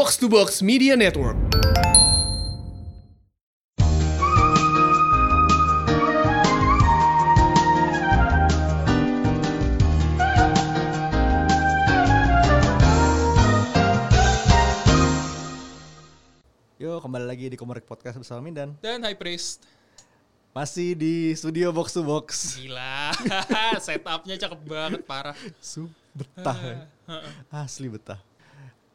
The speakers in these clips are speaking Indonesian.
Box to Box Media Network. Yo, kembali lagi di Komorek Podcast bersama Mindan. Dan High Priest. Masih di studio Box to Box. Gila, setupnya cakep banget, parah. Su betah. ya. Asli betah.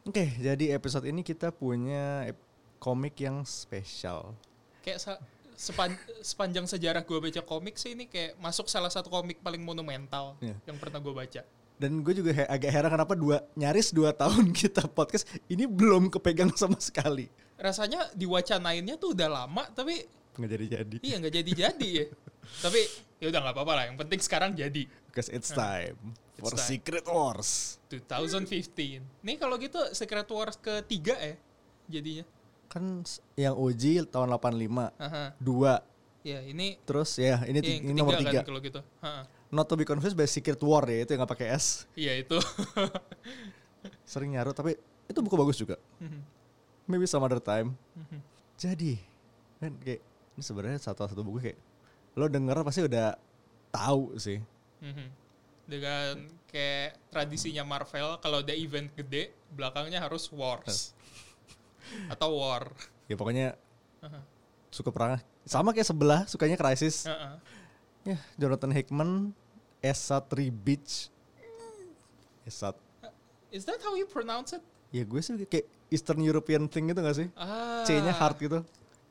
Oke, jadi episode ini kita punya komik yang spesial. Kayak sa- sepan- sepanjang sejarah gue baca komik sih ini kayak masuk salah satu komik paling monumental Iya. yang pernah gue baca. Dan gue juga he- agak heran kenapa dua nyaris dua tahun kita podcast ini belum kepegang sama sekali. Rasanya diwacanainnya tuh udah lama tapi Nggak jadi-jadi. iya nggak jadi-jadi ya. tapi ya udah nggak apa-apa lah. Yang penting sekarang jadi. Because it's time for time. Secret Wars. 2015. Nih kalau gitu Secret Wars ketiga ya jadinya. Kan yang OG tahun 85. Aha. Dua. Ya ini Terus ya ini, ya, ini ketiga nomor kan tiga. kalau gitu. Ha. Not to be confused by Secret War ya, itu yang gak pakai S. Iya itu. Sering nyaru tapi itu buku bagus juga. Maybe some other time. Jadi kan kayak ini sebenarnya satu satu buku kayak lo denger pasti udah tahu sih. Mhm. Dengan kayak tradisinya Marvel, kalau ada event gede, belakangnya harus wars. Atau war. Ya pokoknya Aha. suka perang. Sama kayak sebelah sukanya Crisis. Heeh. Ya, Jonathan Hickman, Esa Three Beach. Esa Is that how you pronounce it? Ya gue sih kayak Eastern European thing gitu gak sih? Ah. C-nya hard gitu.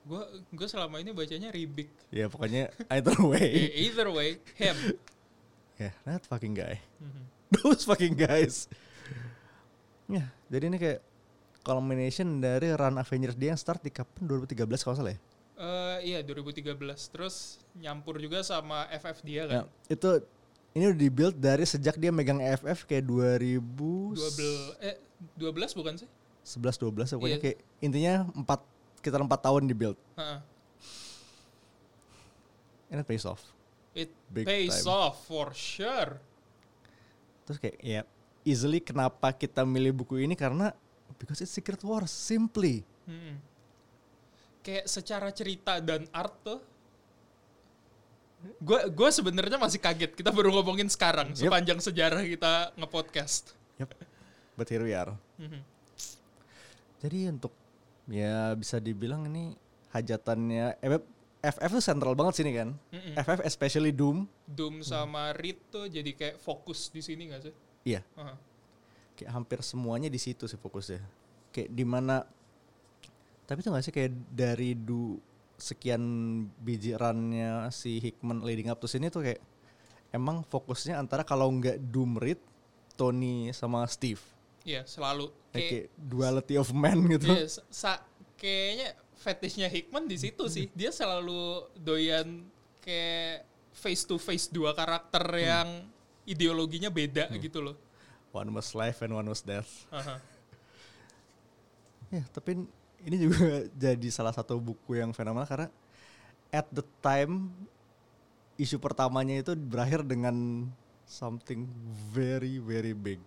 Gue gue selama ini bacanya Ribik. Ya pokoknya either way. E- Either way, him. Ya, that fucking guy. Mhm. Those fucking guys. Ya, jadi ini kayak culmination dari run Avengers dia yang start di kapan? 2013 kalau salah ya? Eh, iya 2013. Terus nyampur juga sama FF dia Ya, kan. itu ini udah dibuild dari sejak dia megang EFF kayak 2011 12 eh 12 bukan sih? 12 pokoknya Iya. kayak intinya 4 sekitar 4 tahun dibuild. Heeh. And it pays off. It Big pays time. off for sure. Terus kayak ya easily kenapa kita milih buku ini karena because it's Secret Wars simply. Mm-mm. Kayak secara cerita dan art tuh gue gue sebenarnya masih kaget kita baru ngomongin sekarang Yep. sepanjang sejarah kita ngepodcast Yep. But here we are. Mhm. Jadi untuk ya bisa dibilang ini hajatannya eh, FF tuh sentral banget sini kan. Mm-mm. FF especially Doom. Doom sama Reed tuh jadi kayak fokus di sini gak sih? Iya, Aha. kayak hampir semuanya di situ sih fokusnya. Kayak di mana tapi tuh gak sih kayak dari du sekian biji runnya si Hickman leading up to sini tuh kayak emang fokusnya antara kalau nggak Doom Reed, Tony sama Steve. Iya selalu Kayak, kayak duality of man gitu. iya, sa- kayaknya fetishnya Hickman di situ sih dia selalu doyan kayak face to face dua karakter yang ideologinya beda gitu loh. One was life and one was death. Aha. Ya, tapi ini juga jadi salah satu buku yang fenomenal karena at the time isu pertamanya itu berakhir dengan something very very big.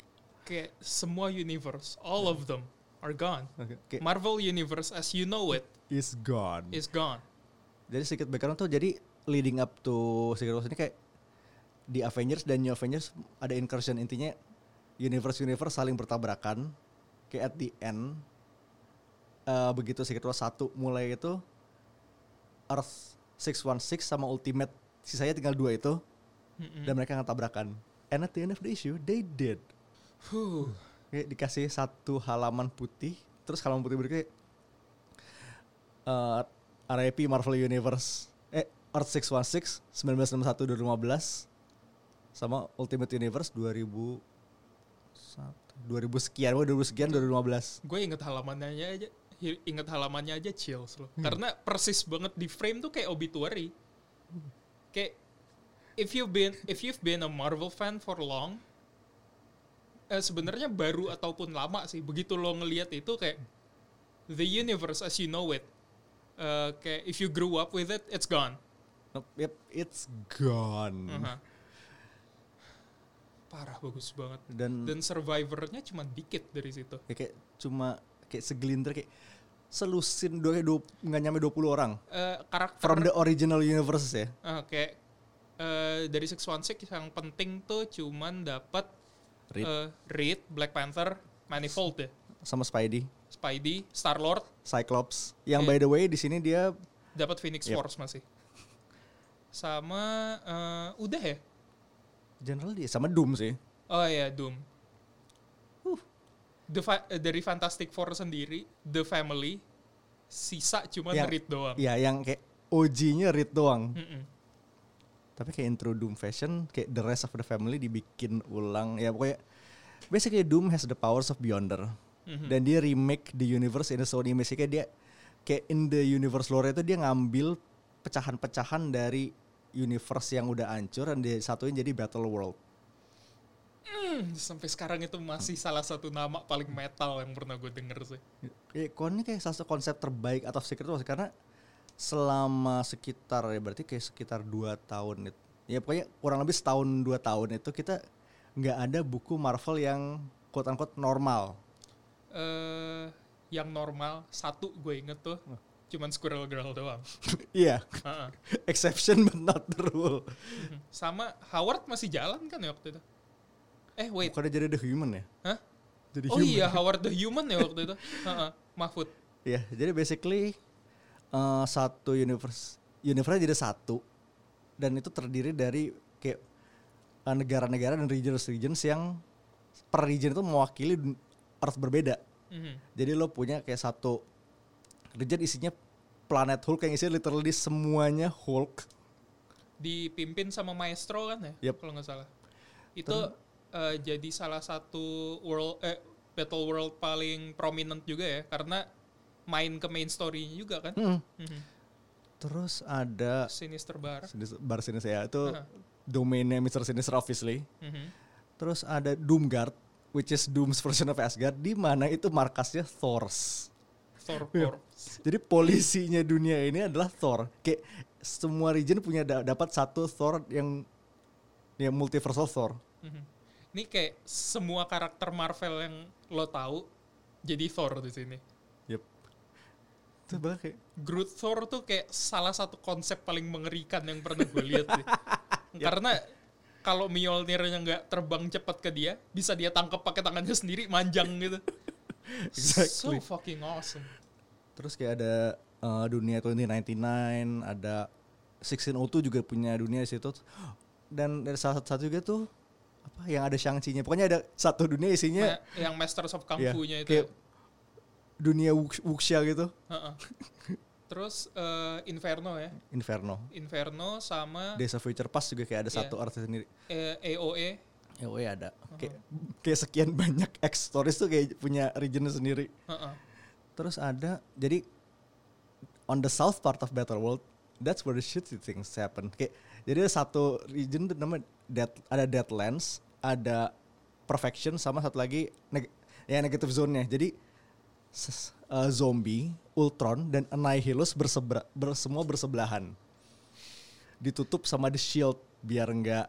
Kayak semua universe, all of them are gone. Oke, Kayak Marvel Universe as you know it is gone. is gone. Jadi sedikit background tuh jadi leading up to Secret Wars ini kayak di Avengers dan New Avengers ada incursion intinya universe universe saling bertabrakan kayak at the end eh, begitu Secret Wars 1 mulai itu Earth 616 sama Ultimate sisanya tinggal dua itu Mm-mm. dan mereka nggak tabrakan and at the end of the issue they did Huh. Kayak dikasih satu halaman putih terus halaman putih berikutnya eh RIP Marvel Universe eh Earth 616 1961 2015 sama Ultimate Universe 2000 2000 sekian, wah 2000 sekian 2015. Gue inget halamannya aja, inget halamannya aja chills loh. Hmm. Karena persis banget di frame tuh kayak obituary. Kayak if you've been if you've been a Marvel fan for long, eh, sebenarnya baru ataupun lama sih. Begitu lo ngelihat itu kayak the universe as you know it. eh, kayak if you grew up with it, it's gone. Nope, yep, it's gone. Aha. Parah bagus banget. Dan, Dan survivornya cuma dikit dari situ. ya kayak cuma kayak segelintir kayak selusin dua nggak nyampe 20 orang Eh, karakter from the original universe ya. eh, kayak eh, dari 616 yang penting tuh cuman dapat Reed eh, Reed, Black Panther, Manifold ya, sama Spidey, Spidey, Star Lord, Cyclops. Yang Iya. by the way di sini dia dapat Phoenix Yep. Force masih. Sama eh, udah ya? general dia sama Doom sih. Oh ya Doom. The fa- dari Fantastic Four sendiri, The Family, sisa cuma Reed doang. Ya yang kayak OG-nya Reed doang. Mm-mm. Tapi kayak intro Doom fashion kayak the rest of the family dibikin ulang. Ya pokoknya basically Doom has the powers of Beyonder. Mhm. Dan dia remake the universe in a Sony kayak dia kayak in the universe lore itu dia ngambil pecahan-pecahan dari universe yang udah hancur dan dia satuin jadi Battle World. Hmm, sampai sekarang itu masih salah satu nama paling metal yang pernah gue denger sih. Kayak kon ini kayak salah satu konsep terbaik atau Secret Wars karena selama sekitar ya berarti kayak sekitar dua tahun itu ya pokoknya kurang lebih setahun dua tahun itu kita nggak ada buku Marvel yang quote unquote normal. eh yang normal satu gue inget tuh cuman Squirrel Girl doang. Iya, Heeh. exception but not the rule. Mhm. Sama Howard masih jalan kan ya waktu itu? Eh wait, Bukannya jadi the human ya? Hah? Jadi oh human. iya Howard the Human ya waktu itu. Heeh, Mahfud. Iya, jadi basically eh, satu universe, universe jadi satu dan itu terdiri dari kayak eh, negara-negara dan regions-regions yang per region itu mewakili Earth berbeda. Mhm. Jadi lo punya kayak satu region isinya planet Hulk yang isinya literally semuanya Hulk. Dipimpin sama Maestro kan ya? Yep. Kalau nggak salah. Itu eh, jadi salah satu world eh battle world paling prominent juga ya karena main ke main story juga kan. Hmm. Mhm. Terus ada Sinister Bar. Sinis- bar sini saya itu Aha. domainnya Mr. Sinister obviously. Mhm. Terus ada Doomguard which is Doom's version of Asgard di mana itu markasnya Thor's. Thor Iya. Corps. Jadi polisinya dunia ini adalah Thor. Kayak semua region punya da- dapat satu Thor yang yang multiversal Thor. Mhm. Ini kayak semua karakter Marvel yang lo tahu jadi Thor di sini. Bahkan kayak Groot Thor tuh kayak salah satu konsep paling mengerikan yang pernah gue lihat sih. Karena kalau Mjolnirnya nggak terbang cepat ke dia, bisa dia tangkap pakai tangannya sendiri, manjang gitu. Exactly. So fucking awesome. terus kayak ada uh, dunia 2099, ada 1602 juga punya dunia di situ. Dan dari salah satu juga tuh apa yang ada Shang-Chi-nya. Pokoknya ada satu dunia isinya Ma- yang Masters of Kung Iya, Fu-nya itu. kayak dunia wux- wuxia gitu. Heeh. Terus eh, Inferno ya. Inferno. Inferno sama of Future Past juga kayak ada Iya. satu artis sendiri. eh, AOE. Ya, oh ya ada. Kayak, kayak sekian banyak X stories tuh kayak punya region sendiri. Heeh. Terus ada jadi on the south part of Battle World, that's where the shitty things happen. Kayak jadi ada satu region tuh namanya Dead, ada Deadlands, ada Perfection sama satu lagi neg ya negative zone-nya. Jadi uh, zombie, Ultron dan Annihilus bersebra, ber- semua bersebelahan. Ditutup sama the shield biar nggak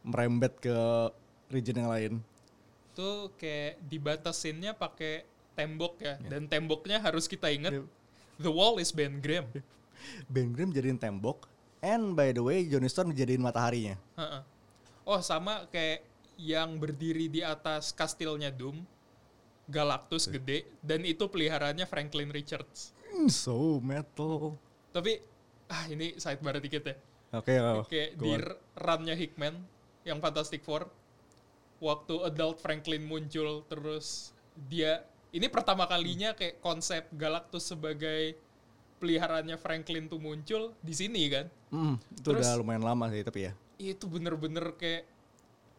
merembet ke region yang lain. Tuh kayak dibatasinnya pakai tembok ya. Dan temboknya harus kita ingat Yep. The wall is Ben Grimm. Ben Grimm jadiin tembok, and by the way Johnny Storm jadiin mataharinya. Heeh. Oh sama kayak yang berdiri di atas kastilnya Doom, Galactus gede, dan itu peliharaannya Franklin Richards. Hmm, so metal. Tapi ah ini sidebar dikit ya. Oke, oh, kayak go di runnya Hickman yang Fantastic Four, waktu adult Franklin muncul terus dia ini pertama kalinya kayak konsep Galactus sebagai peliharaannya Franklin tuh muncul di sini kan. Hmm, itu Terus- udah lumayan lama sih tapi ya. itu bener-bener kayak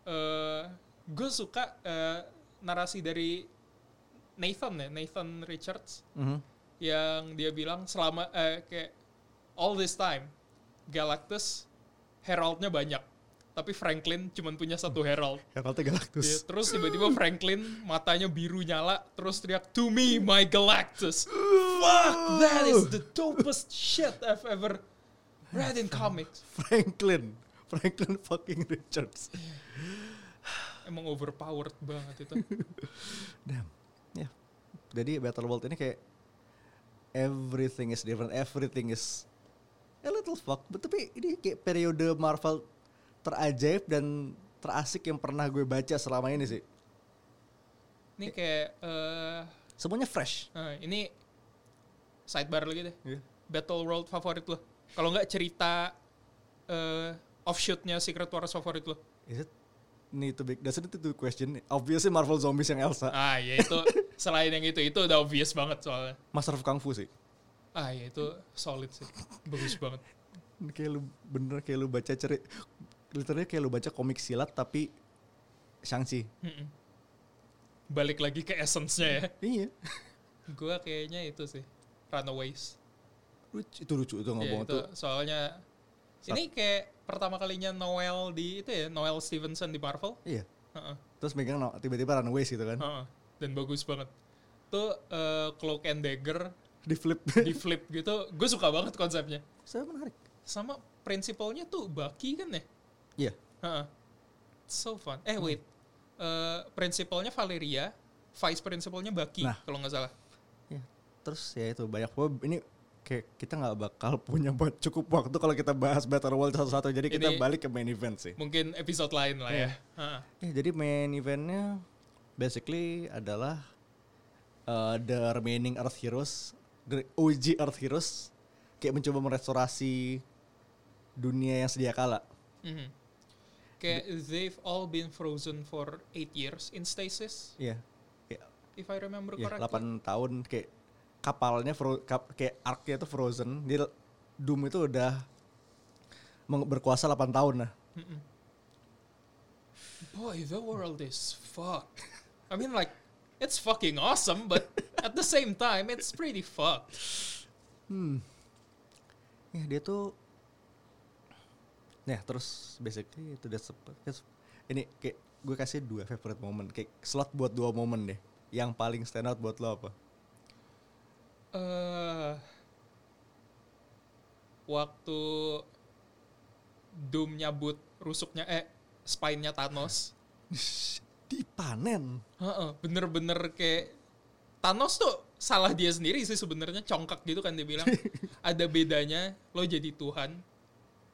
eh gue suka eh, narasi dari Nathan ya Nathan Richards Mhm. yang dia bilang selama eh, kayak all this time Galactus heraldnya banyak tapi Franklin cuman punya satu herald Heraldnya Ya, Galactus. terus tiba-tiba Franklin matanya biru nyala terus teriak to me my Galactus fuck that is the dopest shit I've ever read in comics Franklin. Franklin fucking Richards. emang overpowered banget itu Damn. Jadi Battle World ini kayak everything is different, everything is a little fuck. But, tapi ini kayak periode Marvel terajaib dan terasik yang pernah gue baca selama ini sih. Ini kayak eh Semuanya fresh. eh, ini sidebar lagi deh. Iya. Battle World favorit lo. Kalau nggak cerita eh offshootnya Secret Wars favorit lo. Is it need to be doesn't it to question? Obviously Marvel Zombies yang Elsa. Ah ya itu selain yang itu itu udah obvious banget soalnya. Master of Kung Fu sih. Ah ya itu solid sih. Bagus banget. Kayak lu bener kayak lu baca ceri literally kayak lu baca komik silat tapi Shang-Chi. Mm-mm. Balik lagi ke essence-nya ya. Iya. Gua kayaknya itu sih. Runaways. Lucu, itu lucu itu Ya, ngomong itu tuh. soalnya ini kayak pertama kalinya Noel di itu ya Noel Stevenson di Marvel. Iya. Heeh, Terus megang tiba-tiba runaways gitu kan. heeh. Dan bagus banget. Tuh eh, Cloak and Dagger Di flip. di flip gitu, gue suka banget konsepnya. Saya menarik. Sama prinsipalnya tuh Bucky kan ya? Iya. Heeh. So fun. Eh wait, Eh prinsipalnya Valeria, vice prinsipalnya Bucky Nah. kalau nggak salah. Iya. Terus ya itu banyak banget ini kayak kita nggak bakal punya buat cukup waktu kalau kita bahas Battle World satu-satu. Jadi kita Ini- balik ke main event sih. Mungkin episode lain lah ya. Iya. Heeh. Ya, jadi main eventnya basically adalah uh, the remaining Earth Heroes, the OG Earth Heroes, kayak mencoba merestorasi dunia yang sedia kala. Mhm. Kayak they've all been frozen for eight years in stasis, Iya. Kayak if I remember ya, correctly. 8 tahun kayak kapalnya fro, kap- kayak arknya itu frozen. Dia Doom itu udah berkuasa 8 tahun nah. Mm-mm. Boy, the world is fucked. I mean, like, it's fucking awesome, but at the same time, it's pretty fucked. Hmm. Ya dia tuh Nah terus basically itu udah sempet Ini kayak gue kasih dua favorite moment Kayak slot buat dua momen deh Yang paling stand out buat lo apa? Eh, waktu Doom nyabut rusuknya, eh, spine-nya Thanos. Dipanen. Heeh, bener-bener kayak Thanos tuh salah dia sendiri sih sebenarnya congkak gitu kan dia bilang. Ada bedanya lo jadi Tuhan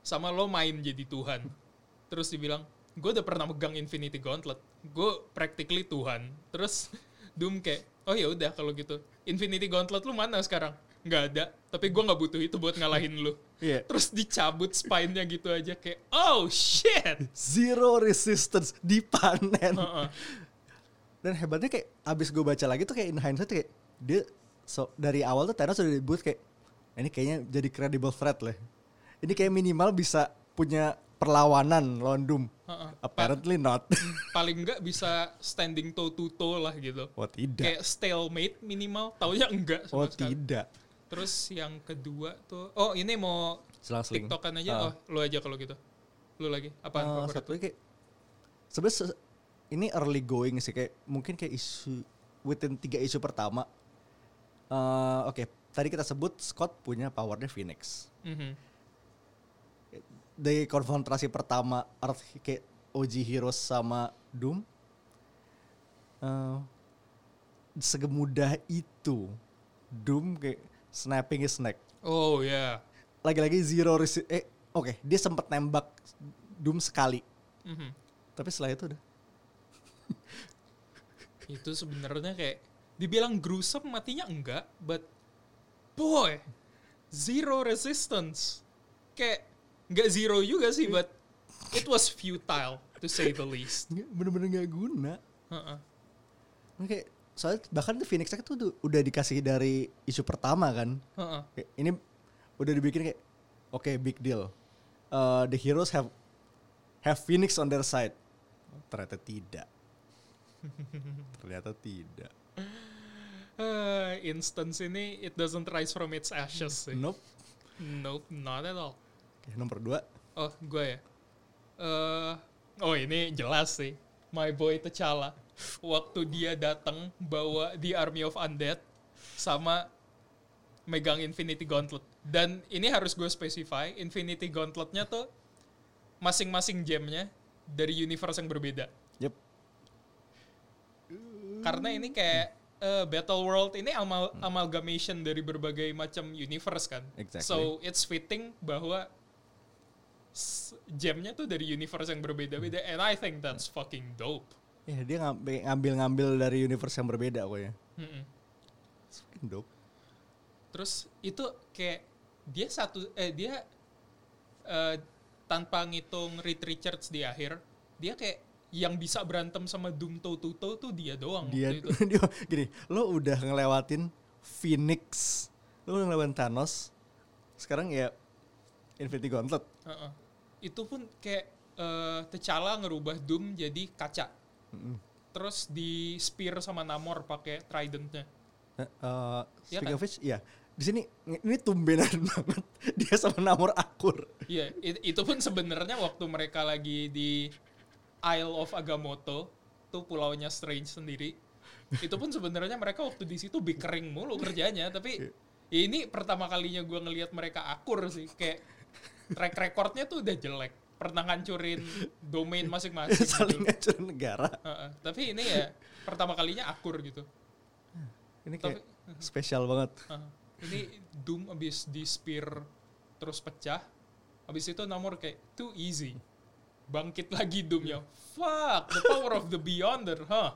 sama lo main jadi Tuhan. Terus dibilang gue udah pernah megang Infinity Gauntlet gue practically Tuhan. Terus Doom kayak oh ya udah kalau gitu Infinity Gauntlet lu mana sekarang? Nggak ada tapi gue nggak butuh itu buat ngalahin lu Iya. Terus dicabut spine-nya gitu aja kayak oh shit! Zero resistance Dipanen. Heeh. Dan hebatnya kayak Abis gue baca lagi tuh kayak in hindsight kayak Dia so, Dari awal tuh Thanos udah disebut kayak Ini kayaknya jadi credible threat lah. Ini kayak minimal bisa Punya perlawanan lawan Doom. Heeh. Apparently not. Paling nggak bisa standing toe to toe lah gitu. Oh tidak. Kayak stalemate minimal taunya enggak Oh sekali. tidak terus yang kedua tuh oh ini mau Selang-seling. Tiktokan aja? Ah. oh lu aja kalau gitu. Lu lagi. Eh, favorit satu lagi. Kayak sebenarnya se- ini early going sih kayak mungkin kayak isu within tiga isu pertama. Eh oke tadi kita sebut Scott punya powernya Phoenix. Mhm. dari konfrontasi pertama Earth kayak OG Heroes sama Doom. Eh segemudah itu Doom kayak snapping his neck oh ya. Lagi-lagi zero resi eh oke dia sempat nembak Doom sekali. Mhm. tapi setelah itu udah. Itu sebenarnya kayak dibilang gruesome matinya enggak but boy zero resistance. Kayak nggak zero juga sih but it was futile to say the least. Bener-bener nggak guna. Heeh. Kayak soalnya bahkan tuh Phoenix Saga tuh udah- dikasih dari isu pertama kan. Heeh. Kayak ini udah dibikin kayak oke big deal. Uh, the heroes have have Phoenix on their side. Ternyata tidak. Ternyata tidak. Eh, instance ini it doesn't rise from its ashes sih. Nope. Nope, not at all. Oke, nomor dua. Oh, gue ya. Eh, oh ini jelas sih. My boy T'Challa. Waktu dia datang bawa The Army of Undead sama megang Infinity Gauntlet. Dan ini harus gue specify, Infinity Gauntletnya tuh masing-masing gemnya dari universe yang berbeda. Yep. Karena ini kayak eh, Battle World ini amal amalgamation dari berbagai macam universe kan. Exactly. So it's fitting bahwa gemnya tuh dari universe yang berbeda-beda and I think that's fucking dope. Ya dia ngambil- ngambil-ngambil dari universe yang berbeda. Mm-mm. It's fucking dope. Terus itu kayak dia satu eh dia eh, tanpa ngitung Reed Richards di akhir, dia kayak yang bisa berantem sama Doom toe to toe tuh dia doang Dia, itu. dia gini, lo udah ngelewatin Phoenix, lo udah ngelewatin Thanos, sekarang ya Infinity Gauntlet. Heeh. Itu pun kayak eh, T'Challa ngerubah Doom jadi kaca. Terus di spear sama Namor pakai tridentnya. Eh, Iya speaking kan? of which, ya di sini ini tumbenan banget dia sama Namor akur. Iya, it- itu pun sebenarnya waktu mereka lagi di Isle of Agamotto, tuh pulaunya Strange sendiri. Itu pun sebenarnya mereka waktu di situ bickering mulu kerjanya, tapi ya ini pertama kalinya gua ngelihat mereka akur sih, kayak track recordnya tuh udah jelek, pernah ngancurin domain masing-masing. Saling gitu. ngancurin negara. Heeh, tapi ini ya pertama kalinya akur gitu. Ini Tapi kayak spesial banget. heeh. ini Doom abis di spear terus pecah, abis itu Namor kayak too easy. Bangkit lagi Doomnya. Fuck, the power of the Beyonder, huh?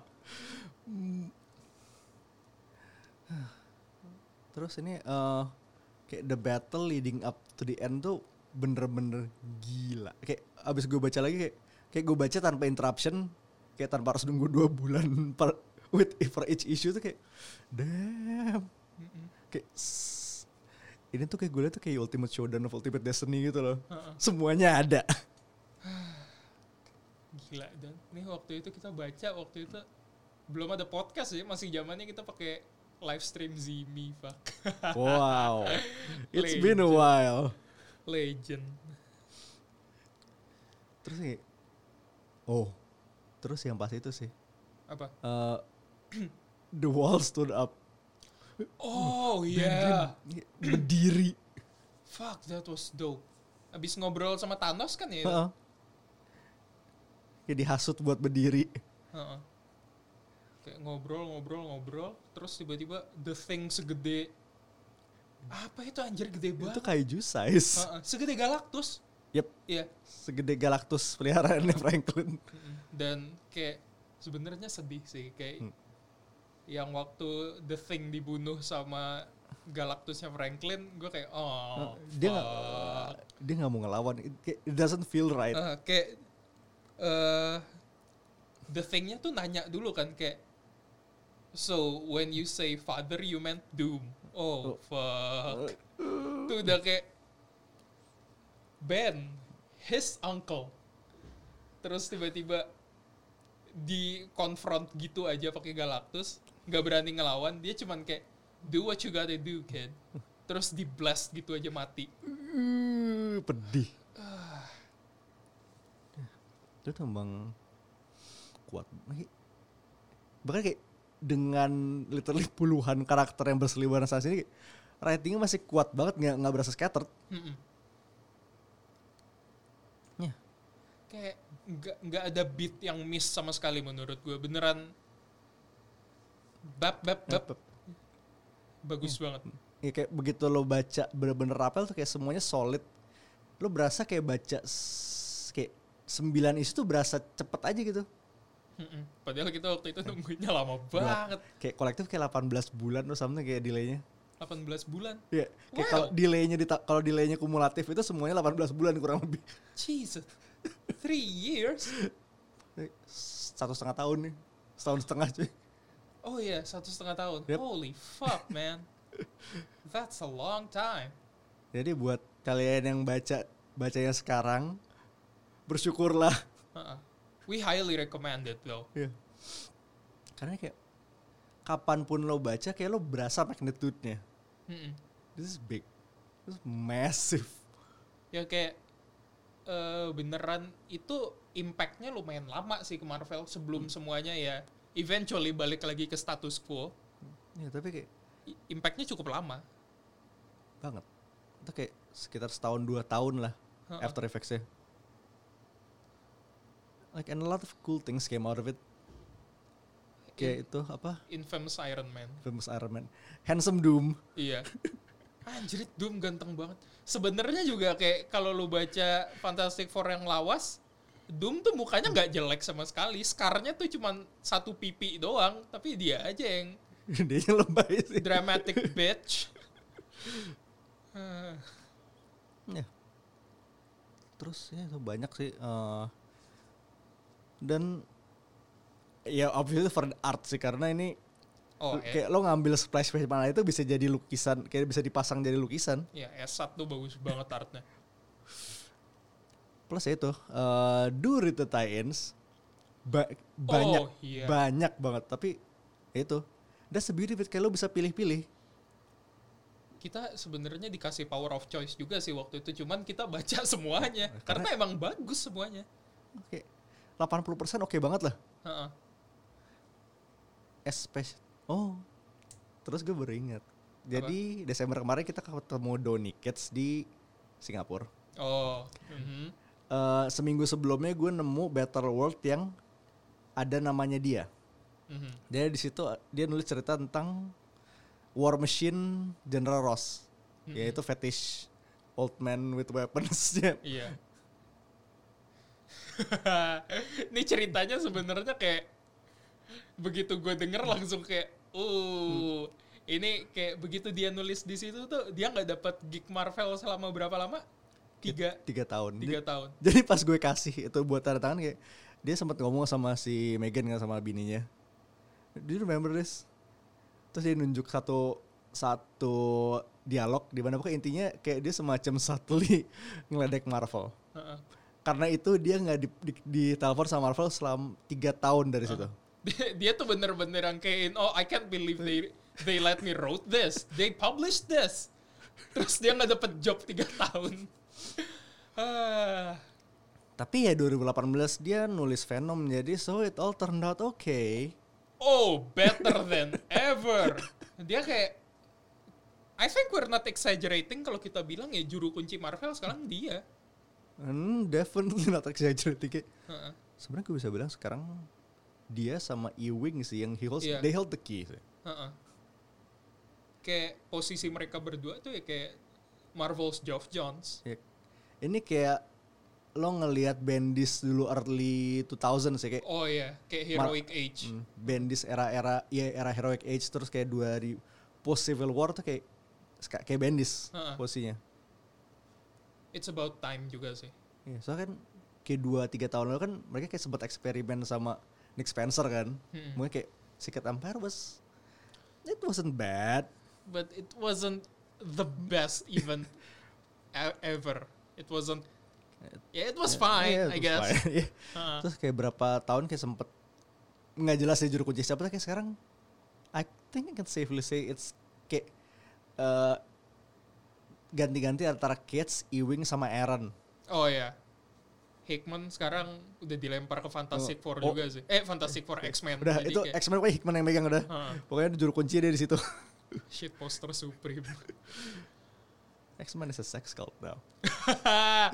Terus ini eh kayak the battle leading up to the end tuh bener-bener gila. Kayak abis gue baca lagi kayak kayak gue baca tanpa interruption, kayak tanpa harus nunggu dua bulan per with for each issue tuh kayak damn. Kayak ini tuh kayak gue liat tuh kayak ultimate showdown of ultimate destiny gitu loh. Heeh. Semuanya ada. Gila dan nih waktu itu kita baca waktu itu belum ada podcast ya masih zamannya kita pakai live stream Zimi fuck Wow. It's been a while. Legend Terus kayak oh, terus yang pas itu sih. apa eh, the wall stood up. oh iya Berdiri. fuck that was dope abis ngobrol sama Thanos kan ya itu? Heeh. Kayak dihasut buat berdiri. Heeh. Kayak ngobrol, ngobrol, ngobrol, terus tiba-tiba the thing segede apa itu anjir gede Itu banget. kaiju size. Heeh, segede Galactus. Yep, Iya. segede Galactus peliharaannya Franklin. Dan kayak sebenarnya sedih sih kayak Hmm. yang waktu the thing dibunuh sama Galactusnya Franklin, gue kayak oh dia nggak dia nggak mau ngelawan. It, it doesn't feel right. Eh, kayak eh the thingnya tuh nanya dulu kan kayak so when you say father you meant doom oh, fuck. Tuh. Udah kayak Ben his uncle. Terus tiba-tiba di confront gitu aja pakai Galactus nggak berani ngelawan. Dia cuman kayak do what you gotta do kid. Terus di blast gitu aja mati. Uh, pedih. Itu tambang kuat. Bahkan kayak dengan literally puluhan karakter yang berseliweran saat ini, ratingnya masih kuat banget nggak nggak berasa scattered. Mm-mm. Ya. Kayak nggak nggak ada beat yang miss sama sekali menurut gue. Beneran bab bab bab bagus banget. Ya kayak begitu lo baca bener-bener rapel tuh kayak semuanya solid. Lo berasa kayak baca kayak sembilan isu tuh berasa cepet aja gitu. Mm-mm. Padahal kita waktu itu nungguinnya lama banget. Kayak kolektif kayak 18 bulan atau something kayak delaynya. 18 bulan. Iya, kayak Wow. kalau delaynya kalau delaynya kumulatif itu semuanya 18 bulan kurang lebih. Jesus. Three years. Satu setengah tahun nih. Setahun setengah cuy. Oh iya, satu setengah tahun. Yep. Holy fuck, man. That's a long time. Jadi buat kalian yang baca bacanya sekarang bersyukurlah. Uh-uh. We highly recommend it though. Iya. Karena kayak kapan pun lo baca kayak lo berasa magnitude-nya. Mm-mm. This is big. This is massive. ya kayak eh, beneran itu impactnya lumayan lama sih ke Marvel sebelum semuanya ya eventually balik lagi ke status quo Ya tapi kayak impactnya cukup lama banget. Itu kayak sekitar setahun dua tahun lah Heeh. after effects-nya. Like and a lot of cool things came out of it. kayak itu apa? Infamous Iron Man. Famous Iron Man. Handsome Doom. Iya. Anjir, Doom ganteng banget. Sebenarnya juga kayak kalau lu baca Fantastic Four yang lawas, Doom tuh mukanya nggak jelek sama sekali. Scarnya tuh cuman satu pipi doang, tapi dia aja yang Dia yang lebay sih. dramatic bitch. Ya. Terus ya banyak sih. eh, dan ya obviously for the art sih karena ini oh, eh, kayak lo ngambil splash page mana itu bisa jadi lukisan, kayak bisa dipasang jadi lukisan. ya S1 tuh bagus banget artnya. Plus ya itu eh do read the tie-ins ba- banyak Oh, iya. banyak banget tapi ya itu that's the beauty of it kayak lo bisa pilih-pilih. Kita sebenarnya dikasih power of choice juga sih waktu itu, cuman kita baca semuanya karena emang bagus semuanya. Oke. 80% oke banget lah. Heeh. Especially oh. Terus gue baru ingat. Jadi Desember kemarin kita ketemu Donny Kids di Singapura. Oh, mhm. Eh, seminggu sebelumnya gue nemu Better World yang ada namanya dia. Mhm. Dia di situ dia nulis cerita tentang War Machine General Ross, yaitu fetish old man with weapons. Iya. Ini ceritanya sebenarnya kayak begitu gue denger langsung kayak, uh, ini kayak begitu dia nulis di situ tuh dia nggak dapat gig Marvel selama berapa lama? Tiga, Tiga tahun. tiga tahun. Jadi pas gue kasih itu buat tanda tangan kayak dia sempat ngomong sama si Megan kan sama bininya. Do you remember this? Terus dia nunjuk satu satu dialog di mana pokoknya intinya kayak dia semacam subtly ngeledek Marvel. Heeh. Karena itu dia nggak di, di, ditelepon sama Marvel selama tiga tahun dari situ. Dia, dia tuh bener-bener yang kayak, oh I can't believe they they let me wrote this, they published this. Terus dia nggak dapet job tiga tahun. Ah. Tapi ya 2018 dia nulis Venom jadi so it all turned out okay. Oh, better than ever. Dia kayak I think we're not exaggerating kalau kita bilang ya juru kunci Marvel sekarang dia. Hmm, definitely not exaggerating. Kayak, Heeh. Sebenarnya gue bisa bilang sekarang dia sama Ewing sih yang he holds, Iya. they held the key sih. Heeh. Kayak posisi mereka berdua tuh ya kayak Marvel's Geoff Johns. Ya, ini kayak lo ngelihat Bendis dulu early 2000 sih kayak Oh iya, kayak Heroic Age. hmm, Bendis era-era ya era heroic age terus kayak 2000 post Civil War tuh kayak kayak Bendis Ha-ha. posisinya. It's about time juga sih. Iya, soalnya kan kayak 2 3 tahun lalu kan mereka kayak sempat eksperimen sama Nick Spencer kan. Hmm. Mungkin kayak Secret Empire was it wasn't bad. But it wasn't the best event e- ever. It wasn't Yeah, it was fine, Yeah, I it was guess. fine. Iya. Heeh. Terus kayak berapa tahun kayak sempet nggak jelas ya juru kunci siapa tapi kayak sekarang I think I can safely say it's kayak eh, ganti-ganti antara Kids, Ewing sama Aaron. Oh ya. Hickman sekarang udah dilempar ke Fantastic Oh, Four oh. juga sih. Eh, Fantastic Four X-Men. Udah itu kayak, X-Men pokoknya Hickman yang megang udah. Heeh. Pokoknya juru kunci dia di situ. shit poster Supreme. X-Men is a sex cult now.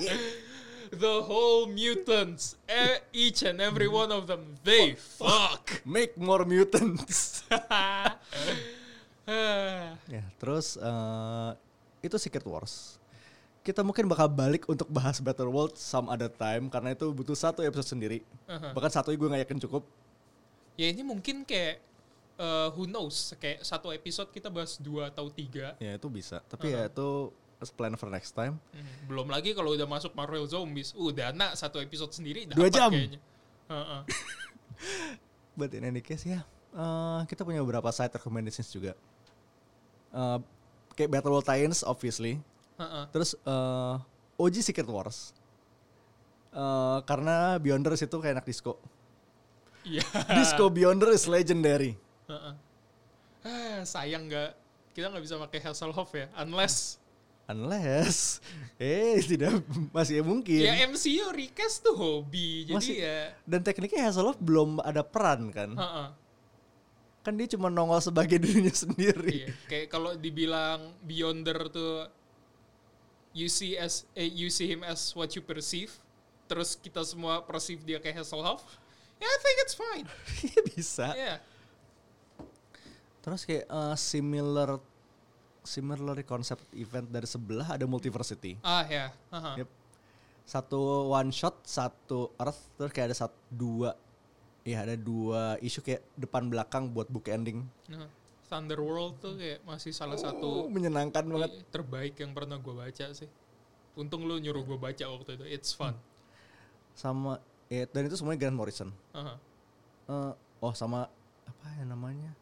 The whole mutants, eh, each and every one of them, they fuck. Make more mutants. Ah, ya, terus eh, itu Secret Wars. Kita mungkin bakal balik untuk bahas Battle World some other time karena itu butuh satu episode sendiri. Aha. Bahkan satu gue nggak yakin cukup. ya ini mungkin kayak eh, who knows kayak satu episode kita bahas dua atau tiga Ya itu bisa. Tapi ya itu let's plan for next time. Hmm, belum lagi kalau udah masuk Marvel Zombies udah nak satu episode sendiri Dua jam. kayaknya Heeh. But in any case ya, eh, kita punya beberapa side recommendations juga. Eh, kayak Battle World Titans obviously. Heeh. Terus eh, OG Secret Wars. Eh, karena Beyonders itu kayak anak disco. iya Disco Beyonder is legendary. Heeh. ah, sayang nggak kita nggak bisa pakai Hasselhoff ya unless Unless eh tidak masih mungkin. ya MCU recast tuh hobi jadi Masih- ya Dan tekniknya Hasselhoff belum ada peran kan. Heeh. Kan dia cuma nongol sebagai dirinya sendiri. Iya, kayak kalau dibilang Beyonder tuh you see as eh, you see him as what you perceive, terus kita semua perceive dia kayak Hasselhoff, ya I think it's fine. Iya bisa. Yeah. Terus kayak eh, similar similar concept event dari sebelah ada Multiversity. Ah ya. Aha. Yep. Satu one shot, satu Earth, terus kayak ada satu dua Iya ada dua isu kayak depan belakang buat book ending. Nah, Thunderworld tuh kayak masih salah Oh, satu menyenangkan banget. terbaik yang pernah gue baca sih. Untung lu nyuruh gue baca waktu itu. It's fun. Sama ya, dan itu semuanya Grant Morrison. Aha. Eh, oh sama apa ya namanya?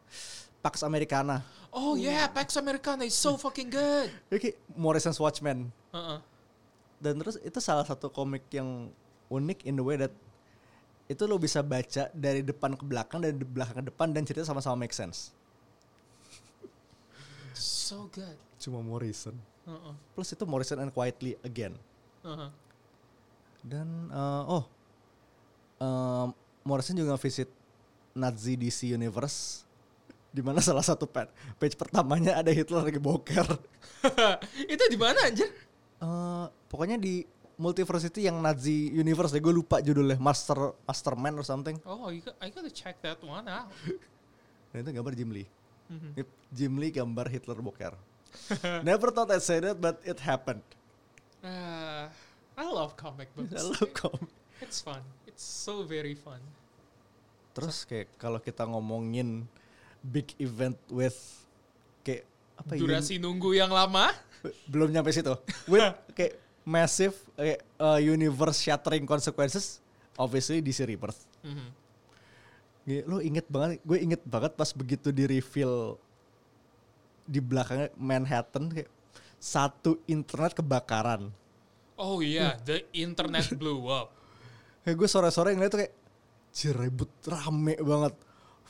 Pax Americana. Oh yeah, Pax Americana is so fucking good. Oke, Morrison's Watchmen. Heeh. Dan terus itu salah satu komik yang unik in the way that itu lo bisa baca dari depan ke belakang dari belakang ke depan dan cerita sama-sama make sense. So good. Cuma Morrison. Heeh. Plus itu Morrison and Quietly Again. Aha. Dan eh, oh em, Morrison juga visit Nazi DC Universe di mana salah satu pa- page pertamanya ada Hitler lagi boker. itu di mana anjir? Eh, pokoknya di Multiversity yang Nazi Universe deh, gue lupa judulnya Master Masterman or something. Oh, you got, I gotta check that one out. Dan itu gambar Jim Lee. Mhm. Yep, Jim Lee gambar Hitler boker. Never thought I'd say that, but it happened. Ah, I love comic books. I love comic. It's fun. It's so very fun. Terus kayak kalau kita ngomongin big event with kayak apa ya? Durasi nunggu yang lama. belum nyampe situ. With kayak massive uh, universe shattering consequences, obviously DC Rebirth. Mhm. Gila, lo inget banget, gue inget banget pas begitu di reveal di belakangnya Manhattan kayak satu internet kebakaran. Oh iya, the internet blew up. Kayak gue sore-sore ngeliat tuh kayak jerebut rame banget.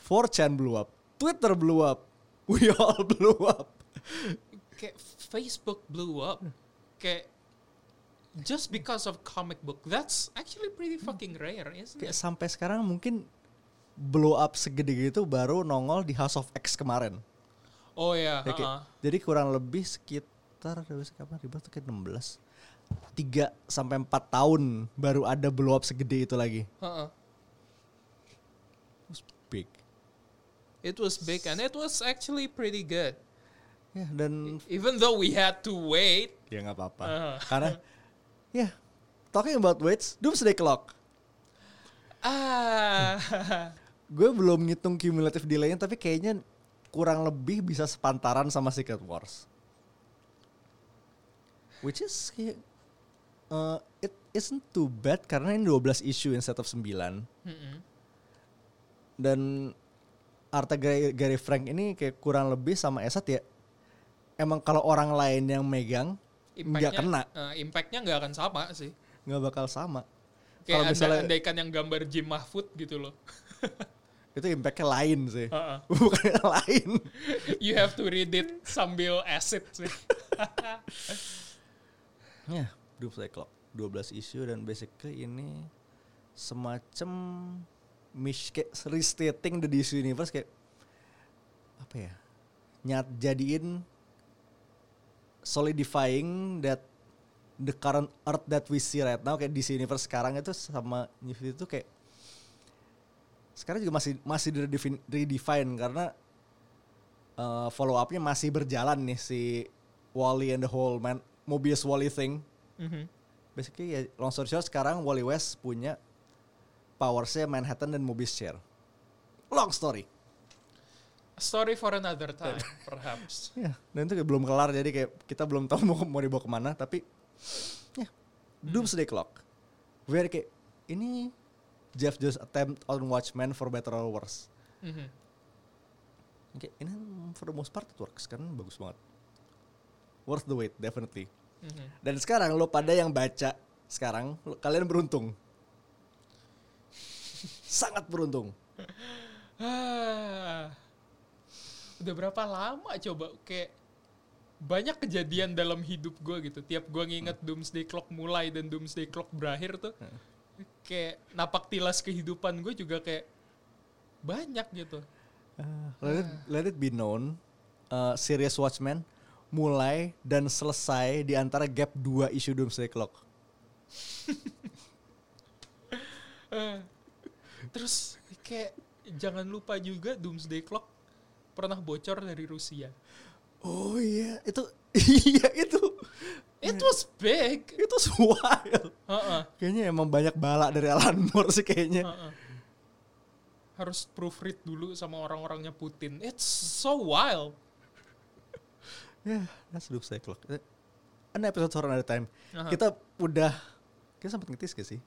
4chan blew up, Twitter blew up, we all blew up. Kayak Facebook blew up. Kayak just because of comic book. That's actually pretty fucking rare, isn't Kayak it? sampai sekarang mungkin blow up segede gitu baru nongol di House of X kemarin. Oh ya, Ya, kayak- uh-uh. Jadi kurang lebih sekitar dari kapan Rebirth tuh kayak 16 3 sampai 4 tahun baru ada blow up segede itu lagi. Uh-uh. It was big. It was big and it was actually pretty good. Ya dan Even though we had to wait. ya nggak apa-apa. Uh. Karena ya talking about weights, Doomsday Clock. Ah. Gue belum ngitung cumulative delay-nya tapi kayaknya kurang lebih bisa sepantaran sama Secret Wars. Which is uh, it isn't too bad karena ini 12 issue instead of 9. Mm-mm. dan Arta Gary, Gary Frank ini kayak kurang lebih sama Esat ya emang kalau orang lain yang megang nggak kena uh, impactnya nggak akan sama sih. nggak bakal sama Kayak kalau misalnya andaikan yang gambar Jim Mahfud gitu loh. itu impactnya lain sih Uh-uh. bukan yang lain You have to read it sambil acid sih. ya Doomsday Clock 12 isu dan basically ini semacam mish kayak restating the DC universe kayak apa ya nyat jadiin solidifying that the current earth that we see right now kayak DC universe sekarang itu sama New 52 itu kayak sekarang juga masih masih di redefine, redefine karena uh, follow upnya masih berjalan nih si Wally and the whole man Mobius Wally thing Mhm. basically ya long story short sekarang Wally West punya powersnya Manhattan dan Mobius Chair. Long story. Story for another time, perhaps. Ya, dan itu kayak belum kelar jadi kayak kita belum tahu mau mau dibawa ke mana tapi ya Doomsday Clock. Very kayak ini Jeff Jones attempt on Watchmen for better or worse. Mhm. Kayak ini for the most part it works kan bagus banget. Worth the wait definitely. Mhm. Dan sekarang lo pada yang baca sekarang lo- kalian beruntung. Sangat beruntung. Ah. Udah berapa lama coba kayak banyak kejadian dalam hidup gue gitu. Tiap gue nginget Doomsday Clock mulai dan Doomsday Clock berakhir tuh, kayak napak tilas kehidupan gue juga kayak banyak gitu. Uh, let, it, let it be known, uh, Serious Watchmen mulai dan selesai di antara gap dua isu Doomsday Clock. Eh, Terus kayak jangan lupa juga Doomsday Clock pernah bocor dari Rusia. Oh iya, itu iya itu. It was big. Itu wild. Heeh, Kayaknya emang banyak bala dari Alan Moore sih kayaknya. heeh. Harus proofread dulu sama orang-orangnya Putin. It's so wild. Ya, that's doomsday clock. Eh, An episode horror another time. Aha. Kita udah kita sempat ngetis gak sih?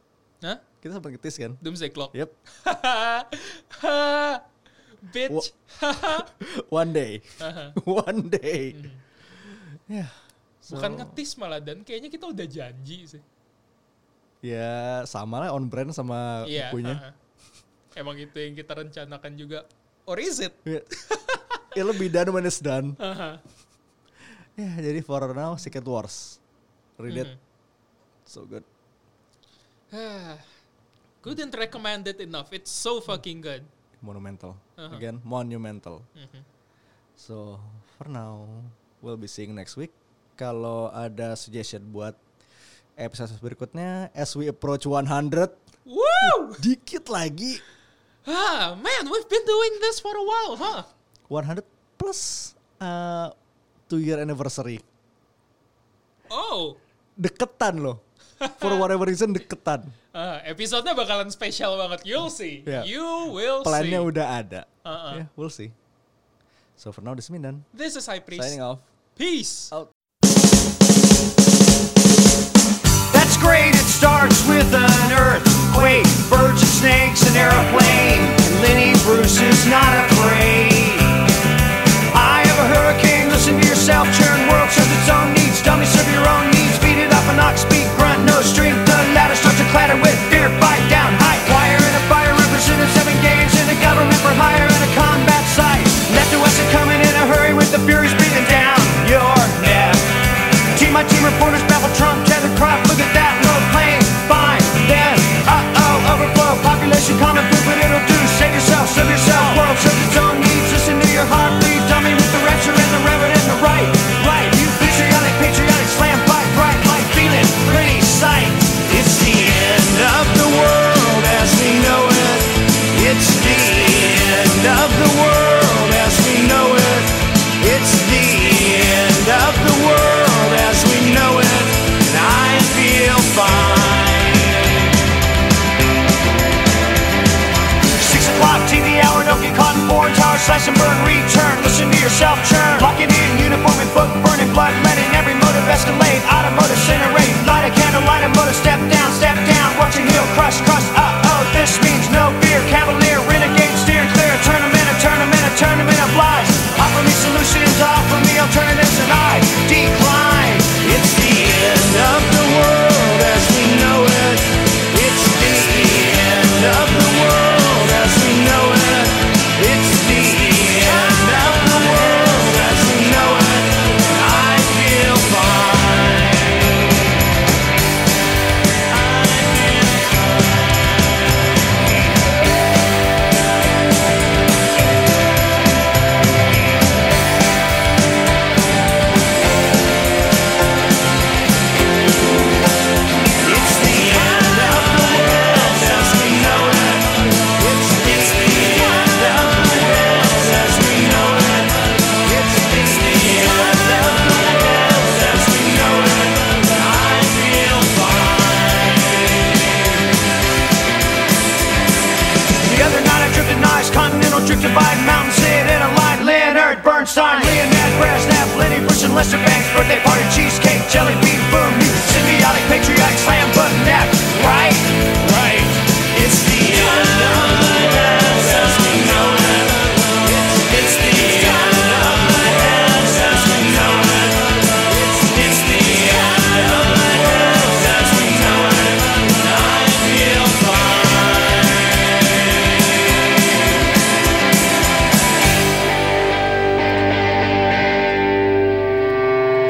Hah? Kita sempat ngetis kan? Doomsday Clock. Yep. Bitch. One day. One day. Ya. Bukan so- ngetis malah dan kayaknya kita udah janji sih. Ya sama lah on brand sama Iya. bukunya. heeh. Emang itu yang kita rencanakan juga. Or is it? Ya. It'll be done when it's done. Haha. Ya, jadi for now Secret Wars. Read it. Mhm. So good. Couldn't recommend it enough. It's so fucking good. Monumental. Uh-huh. Again, monumental. Mhm. So, for now, we'll be seeing next week. Kalau ada suggestion buat episode berikutnya, as we approach 100, Woo! dikit lagi. Ah, man, we've been doing this for a while, huh? 100 plus uh, two year anniversary. Oh, Deketan loh. For whatever reason deketan. ah, episodenya bakalan spesial banget. You'll see. Yeah. You will Plannya see. udah ada. Uh-uh. Yeah, we'll see. So for now, this is Mindan. This is High Priest. Signing off. Peace. Out. That's great, it starts with an earthquake, birds and snakes, an airplane. And Lenny Bruce is not afraid. I have a hurricane, listen to yourself, Team reporters baffle Trump, tether crop, look at that low plane. Fine, then, uh-oh, overflow, population common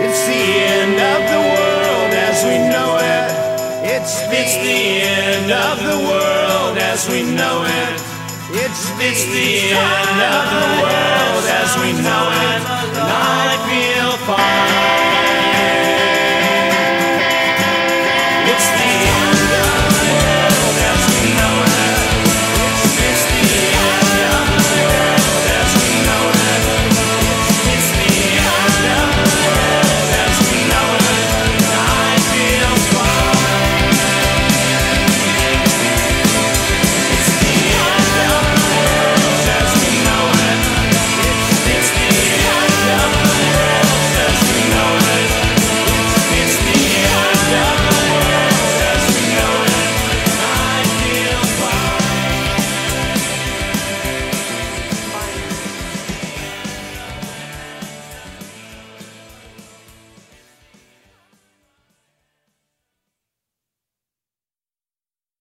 It's the end of the world as we know it. It's it's the end of the world as we know it. It's it's the end of the world as we know it. And I feel